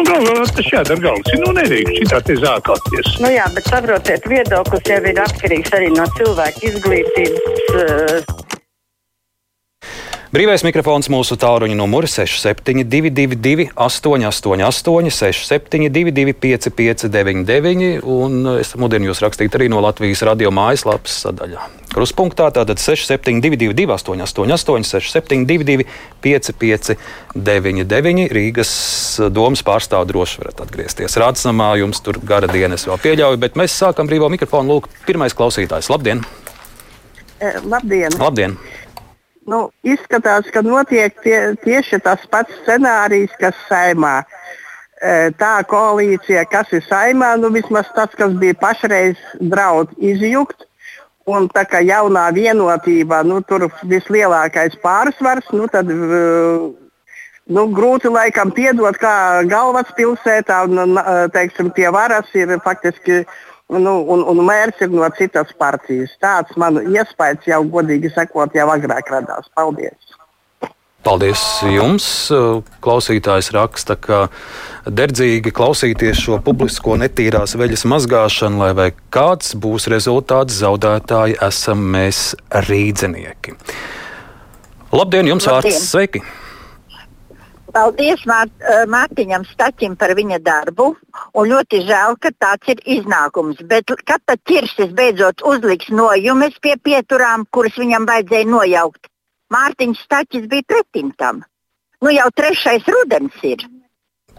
nu, galvā tas jādara galvas. Nu, nedrīkst šitā te zākāties. Nu jā, bet saprotiet, viedoklis jau ir atkarīgs arī no cilvēka izglītības. Uh, Brīvais mikrofons mūsu tālruņa numuri 6722, 888, 672, 559, un es mudinu jūs rakstīt arī no Latvijas radio mājaslapas sadaļā. Kruspunktā tātad 6722, 888, 672, 559, Rīgas domas pārstāv droši varat atgriezties Rādsnamā, jums tur gara dienas vēl pieļauj, bet mēs sākam brīvo mikrofonu. Lūk, pirmais klausītājs. Labdien! Eh, labdien! Labdien. Nu, izskatās, ka notiek tie, tieši tas pats scenārijs, kas saimā. E, tā koalīcija, kas ir saimā, nu vismaz tas, kas bija pašreiz draudz izjukt. Un tā kā jaunā vienotība, nu, tur vislielākais pārsvars, nu, tad nu, grūti laikam piedot, kā galvaspilsētā un teiksim, pie varas ir faktiski nu, un, un mērs ir no citas partijas. Tāds man iespējas jau godīgi sakot, jau agrāk radās. Paldies! Paldies jums! Klausītājs raksta, ka derdzīgi klausīties šo publisko netīrās veļas mazgāšanu, lai vai kāds būs rezultāts, zaudētāji esam mēs rīdzenieki. Labdien, jums vārds! Sveiki! Paldies Mār Mārtiņam Staķim par viņa darbu. Un ļoti žēl, ka tāds ir iznākums. Bet kad tad ķirsis beidzot uzliks nojumes pie pieturām, kuras viņam vajadzēja nojaukt? Mārtiņš Staķis bija pretim tam. Nu jau trešais rudens ir.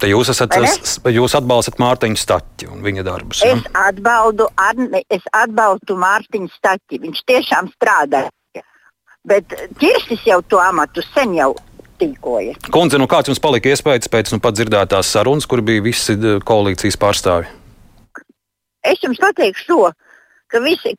Te jūs, esat, Vai ne? s- jūs atbalstat Mārtiņu Staķi un viņa darbus. ja? Es atbaldu, Arne, es atbalstu Mārtiņu Staķi. Viņš tiešām strādā. Bet ķirsis jau to amatu sen jau tīkoja. Kundze, nu kāds jums palika iespējas pēc nu pat dzirdētās sarunas, kur bija visi eh, koalīcijas pārstāvi? Es jums pateikšu to, ka visi,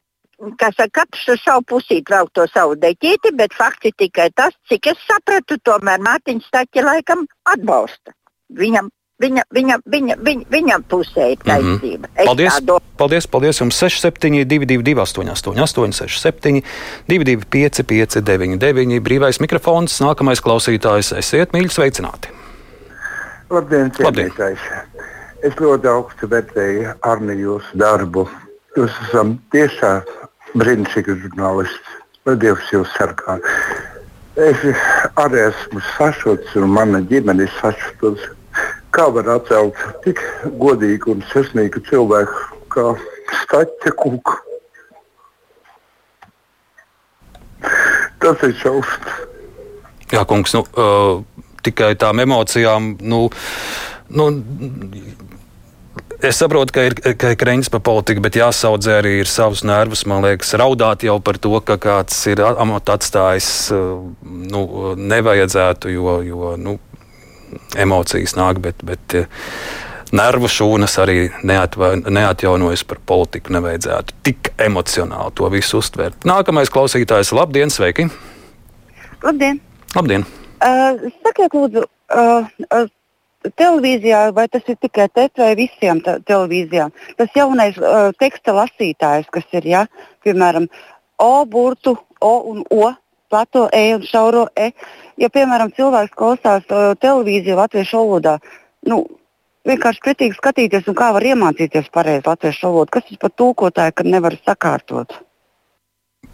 kas ar katru savu pusīti vēl to savu deķīti, bet fakts ir tikai tas, cik es sapratu, tomēr Mārtiņš Staķi laikam atbalsta. Viņam, viņa, viņa, viņa, viņa, viņam pusē ir taisnība. Es Paldies, tā domāju. paldies, paldies jums 6722, 888, 67, 225, 599, brīvais mikrofons, nākamais klausītājs. Esiet mīļi sveicināti! Labdien, Labdien. cienītājs! Es ļoti augstu vērtēju Arni jūsu darbu. Jūs esat tiešām brīnišķīgs žurnālists. Lai Dievs jūs sargā. Es arī esmu sašuts un mana ģimene ir sašutusi. Kā var atcelt tik godīgu un sirsnīgu cilvēku kā Staķa kungu? Tas ir šausmas. Jā, kungs, nu, uh, tikai tām emocijām. Nu, nu, Es saprotu, ka ir, ka ir kreņķis par politiku, bet jāsaudzē arī ir savus nervus. Man liekas, raudāt jau par to, ka kāds ir amatu atstājis, nu, nevajadzētu, jo, jo nu, emocijas nāk, bet, bet uh, nervu šūnas arī neatva, neatjaunojas par politiku. Nevajadzētu tik emocionāli to visu uztvert. Nākamais klausītājs, labdien, sveiki! Labdien! Labdien! Uh, sakiet, lūdzu, uh, uh, televīzijā, vai tas ir tikai TET vai visiem te televīzijām, tas jaunais uh, teksta lasītājs, kas ir, ja, piemēram, O burtu, O un O, plato E un šauro E. Ja, piemēram, cilvēks klausās uh, televīziju latviešu valodā, nu, vienkārši pretīgi skatīties kā var iemācīties pareizi latviešu valodu, kas ir par tūkotāju, kad nevar sakārtot.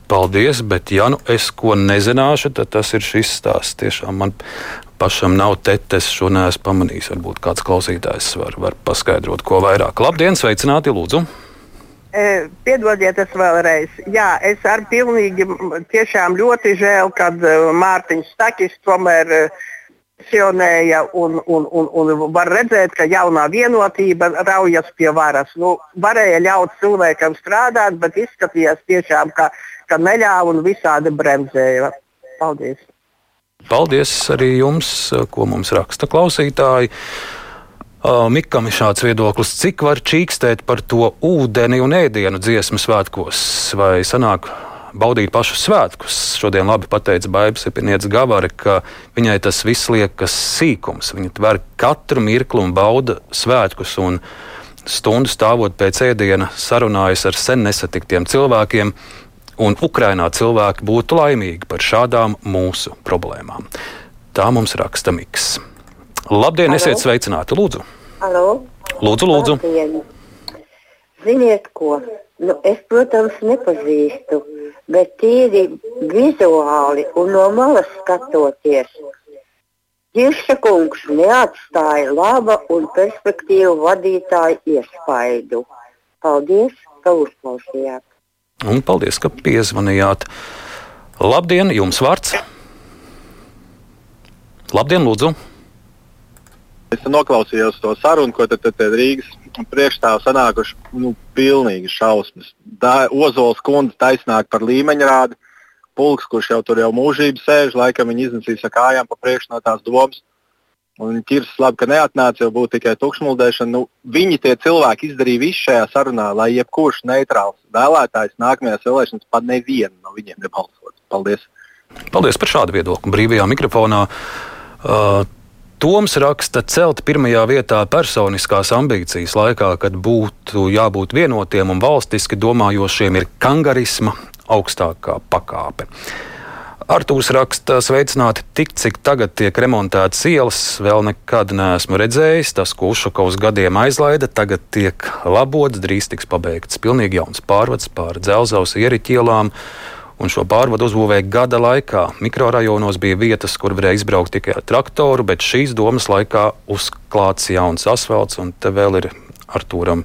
Paldies, bet ja nu es ko nezināšu, tad tas ir šis stāsts. Tiešām man pašam nav tetes, šo neesmu pamanījis. Varbūt kāds klausītājs var, var paskaidrot, ko vairāk. Labdien, sveicināti, lūdzu! E, Piedodiet, es vēlreiz. Jā, es ar pilnīgi tiešām ļoti žēl, kad uh, Mārtiņš Stakis tomēr uh, pensionēja un, un, un, un var redzēt, ka jaunā vienotība raujas pie varas. Nu, varēja ļaut cilvēkam strādāt, bet izskatījās tiešām, ka, ka neļāva un visādi bremzēja. Paldies! Paldies arī jums, ko mums raksta klausītāji. Mikam ir šāds viedoklis, cik var čīkstēt par to ūdeni un ēdienu dziesmu svētkos, vai sanāk baudīt pašus svētkus. Šodien labi pateica Baiba Sepiniec Gavare, ka viņai tas viss liekas sīkums. Viņa tver katru mirkli un bauda svētkus un stundu stāvot pēc ēdiena sarunājas ar sen nesatiktiem cilvēkiem, un Ukrainā cilvēki būtu laimīgi par šādām mūsu problēmām. Tā mums raksta Miks. Labdien, Halo. esiet sveicināti, lūdzu! Halo? Lūdzu, lūdzu. Labdien. Ziniet, ko? Nu, es, protams, nepazīstu, bet tīri vizuāli un no malas skatoties. Kirša kungs neatstāja laba un perspektīvu vadītāju iespaidu. Paldies, ka uzklausījāt! Un paldies, ka piezvanījāt. Labdien, jums vārds! Labdien, lūdzu! Es noklausījos to sarunu, ko tad, tad Rīgas priekšstāvā sanākuši nu, pilnīgi šausmas. Da, Ozols kundze taisnāk par līmeņa rādi. Pulks, kurš jau tur jau mūžīgi sēž, laikam viņi iznesīs ar kājām pa priekšu no tās domas. Un ķirs labi, ka neatnāca, jau būtu tikai tukšmuldēšana. Nu, viņi tie cilvēki izdarīja visu šajā sarunā, lai jebkurš neitrāls vēlētājs nākamajās vēlēšanās pat nevienu no viņiem nebalsot. Paldies! Paldies par šādu viedokli. Brīvajā mikrofonā uh, Toms raksta, celt pirmajā vietā personiskās ambīcijas laikā, kad būtu jābūt vienotiem un valstiski domājošiem, ir kangarisma augstākā pakāpe. Artūrs raksta, sveicināti tik, cik tagad tiek remontētas ielas, vēl nekad neesmu redzējis. Tas, ko Ušakovs gadiem aizlaida, tagad tiek labots, drīz tiks pabeigts. Pilnīgi jauns pārvads pār dzelzaus ieriķi ielām un šo pārvadu uzbūvēja gada laikā. Mikrorajonos bija vietas, kur varēja izbraukt tikai ar traktoru, bet šīs domas laikā uzklāts jauns asfalts, un te vēl ir Artūram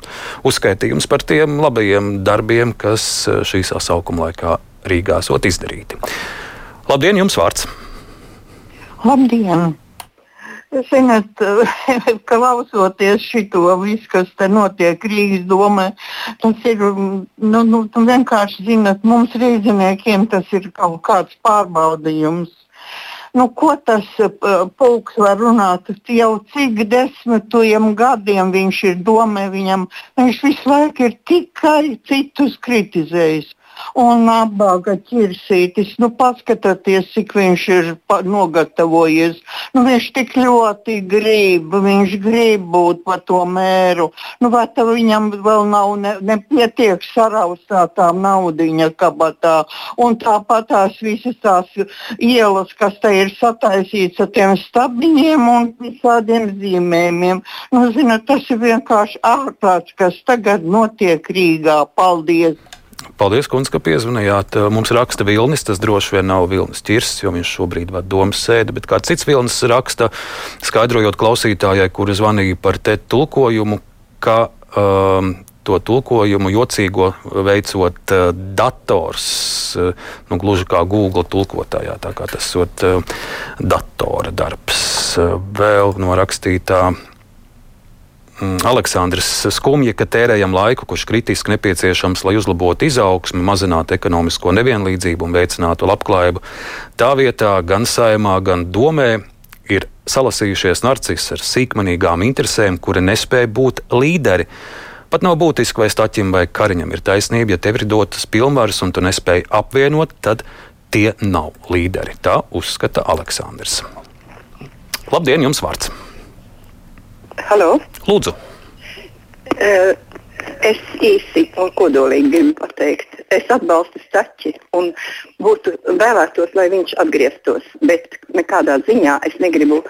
uzskaitījums par tiem labajiem darbiem, kas eh, šī sasaukuma laikā Rīgā sot izdarīti. Labdien, jums vārds! Labdien! Ziniet, klausoties šito visu, kas te notiek Rīgas domē, tas ir nu, nu, vienkārši, zinot, mums rīzniekiem tas ir kaut kāds pārbaudījums. Nu, ko tas uh, pulks var runāt? Jau cik desmitiem gadiem viņš ir domē, viņam, viņš visu laiku ir tikai citus kritizējis un nabaga ķirsītis. Nu, paskatieties, cik viņš ir nogatavojies. Nu, viņš tik ļoti grib, viņš grib būt par to mēru. Nu, vai viņam vēl nav ne, nepietiek saraustātām naudiņa kabatā. Un tāpat tās visas tās ielas, kas te ir sataisīts ar tiem stabiņiem un visādiem zīmējumiem. Nu, zināt, tas ir vienkārši ārprāts, kas tagad notiek Rīgā. Paldies! Paldies, kundze, ka piezvanījāt. Mums raksta Vilnis, tas droši vien nav Vilnis Čirs, jo viņš šobrīd vada domas sēdi, bet kāds cits Vilnis raksta, skaidrojot klausītājai, kuri zvanīja par te tulkojumu, ka um, to tulkojumu jocīgo veicot uh, dators, uh, nu, gluži kā Google tulkotājā, tā kā tas ir uh, datora darbs. Uh, vēl no rakstītā Mm, Aleksandrs skumja, ka tērējam laiku, kurš kritiski nepieciešams, lai uzlabotu izaugsmu, mazinātu ekonomisko nevienlīdzību un veicinātu labklājību. Tā vietā gan saimā, gan domē ir salasījušies narcisi ar sīkmanīgām interesēm, kuri nespēja būt līderi. Pat nav būtiski, vai Staķim vai Kariņam ir taisnība, ja tev ir dotas pilnvaras un tu nespēji apvienot, tad tie nav līderi. Tā uzskata Aleksandrs. Labdien, jums vārds! Halo! Lūdzu! Uh, es īsi un kodolīgi gribu pateikt, es atbalstu Staķi un būtu vēlētos, lai viņš atgrieztos. Bet nekādā ziņā es negribu,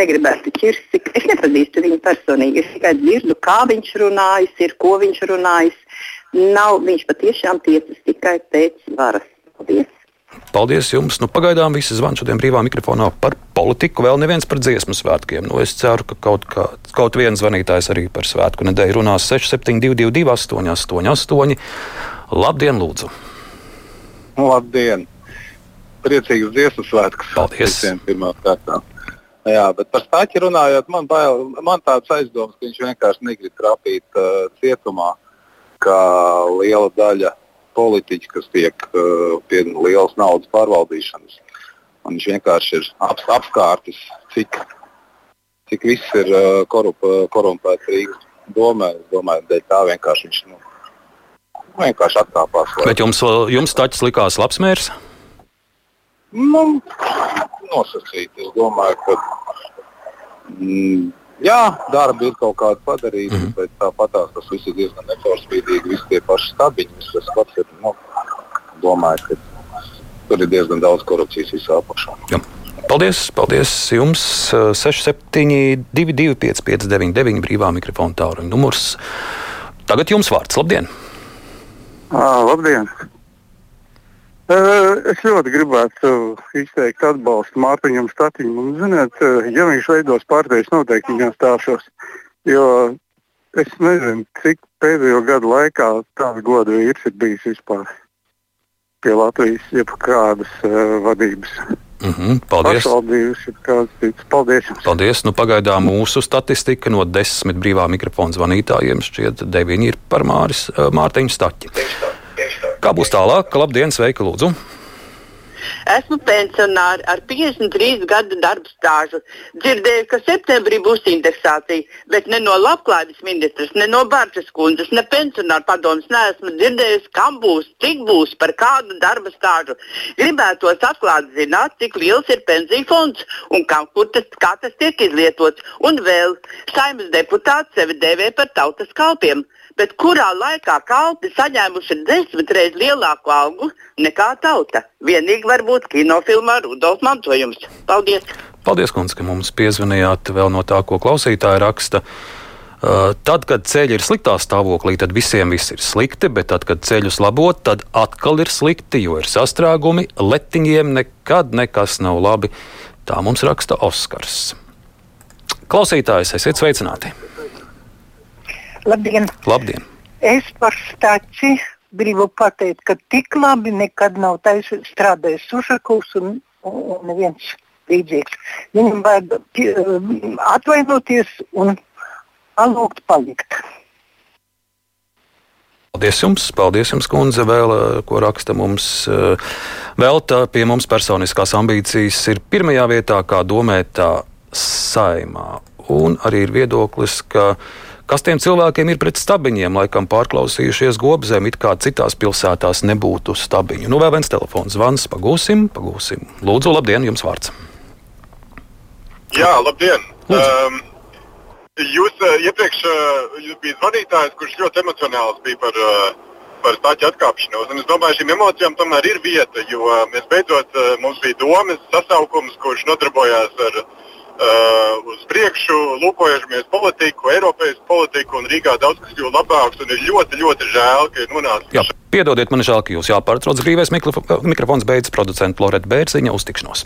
negribētu ķirsti. Es nepazīstu viņu personīgi. Es tikai dzirdu, kā viņš runājis, ir, ko viņš runājis. Nav, viņš patiešām tiecas tikai pēc varas. Paldies! Paldies jums! Nu, pagaidām visi zvan šodien brīvā mikrofonā par politiku, vēl neviens par dziesmu svētkiem. Nu, es ceru, ka kaut, kā, kaut viens zvanītājs arī par svētku nedēļu runās 6722, 888. Labdien, lūdzu! Labdien! Priecīgs dziesmu svētkus! Paldies! Visiem pirmā kārtā! Jā, bet par stāķi runājot, man, bail, man tāds aizdoms, ka viņš vienkārši negrib trapīt uh, cietumā, kā liela daļa politiķi, kas tiek uh, pie lielas naudas pārvaldīšanas. Un viņš vienkārši ir ap, apkārtis, cik, cik viss ir uh, korup, korumpēts Rīgas domē. Es domāju, dēļ tā vienkārši viņš nu, vienkārši atkāpās. Lai... Bet jums, jums tačs likās labs mērs? Nu, nosacīt. Es domāju, ka. Mm, Jā, darbi ir kaut kādi padarīti, mm -hmm. bet tāpat tas viss ir diezgan necaurspīdīgi. Visi tie paši stabiņi, tas pats ir. Nu, domāju, ka tur ir diezgan daudz korupcijas visā apakšā. Jā. Paldies, paldies jums! 6722, 559, brīvā mikrofona tālruņa numurs. Tagad jums vārds. Labdien! À, labdien! Es ļoti gribētu izteikt atbalstu Mārtiņam Statiņam. Un, ziniet, ja viņš veidos pārējais, noteikti viņā stāšos. Jo es nezinu, cik pēdējo gadu laikā tāds godu vīrs ir bijis vispār pie Latvijas jebkādas uh, vadības. Mm -hmm, paldies. Paldies. Paldies. Nu, pagaidām mūsu statistika no desmit brīvā mikrofona zvanītājiem šķiet, deviņi ir par Māris, Mārtiņu Staķi. Kā būs tālāk? Labdien, sveiki, lūdzu! Esmu pensionāri ar 53 gadu darba stāžu. Dzirdēju, ka septembrī būs indeksācija, bet ne no labklājības ministras, ne no Bārčas kundzes, ne pensionāru padomus neesmu dzirdējusi, kam būs, cik būs, par kādu darba stāžu. Gribētos atklāt zināt, cik liels ir pensiju fonds un kam, tas, kā tas tiek izlietots. Un vēl saimnes deputāts sevi dēvē par tautas kalpiem bet kurā laikā kalpi saņēmuši desmit reizes lielāku algu nekā tauta. Vienīgi varbūt kinofilmā Rudolf mantojums. Paldies! Paldies, Kungs, ka mums piezvanījāt vēl no tā, ko klausītāji raksta. Uh, tad, kad ceļi ir sliktā stāvoklī, tad visiem viss ir slikti, bet tad, kad ceļus labot, tad atkal ir slikti, jo ir sastrēgumi. Letiņiem nekad nekas nav labi. Tā mums raksta Oskars. Klausītājs, esiet sveicināti! Labdien! Labdien. Es par stāci gribu pateikt, ka tik labi nekad nav taisa, strādājis Sušakovs un, un neviens līdzīgs. Viņam vajag um, atvainoties un palūgt palikt. Paldies jums, paldies jums, kundze, vēl, uh, ko raksta mums. Uh, vēl tā pie mums personiskās ambīcijas ir pirmajā vietā, kā domētā saimā. Un arī ir viedoklis, ka Kas tiem cilvēkiem ir pret stabiņiem, laikam pārklausījušies gobzēm, it kā citās pilsētās nebūtu stabiņu. Nu, vēl viens telefons zvans, pagūsim, pagūsim. Lūdzu, labdien, jums vārds. Jā, labdien! Um, jūs uh, iepriekš uh, jūs bijat vadītājs, kurš ļoti emocionāls bija par, uh, par stāķu atkāpšanos. Un es domāju, šīm emocijām tomēr ir vieta, jo uh, mēs beidzot uh, mums bija domas sasaukums, kurš nodarbojās ar Uh, uz priekšu, lūkojamies politiku, Eiropas politiku, un Rīgā daudz kas kļūst labāks. Ir ļoti, ļoti žēl, ka ir nonācis. Jā, piedodiet, man žēl, ka jūs jāpārtrauc brīvais mikrofons beidzas producenta Loreta Bērziņa uztikšanos.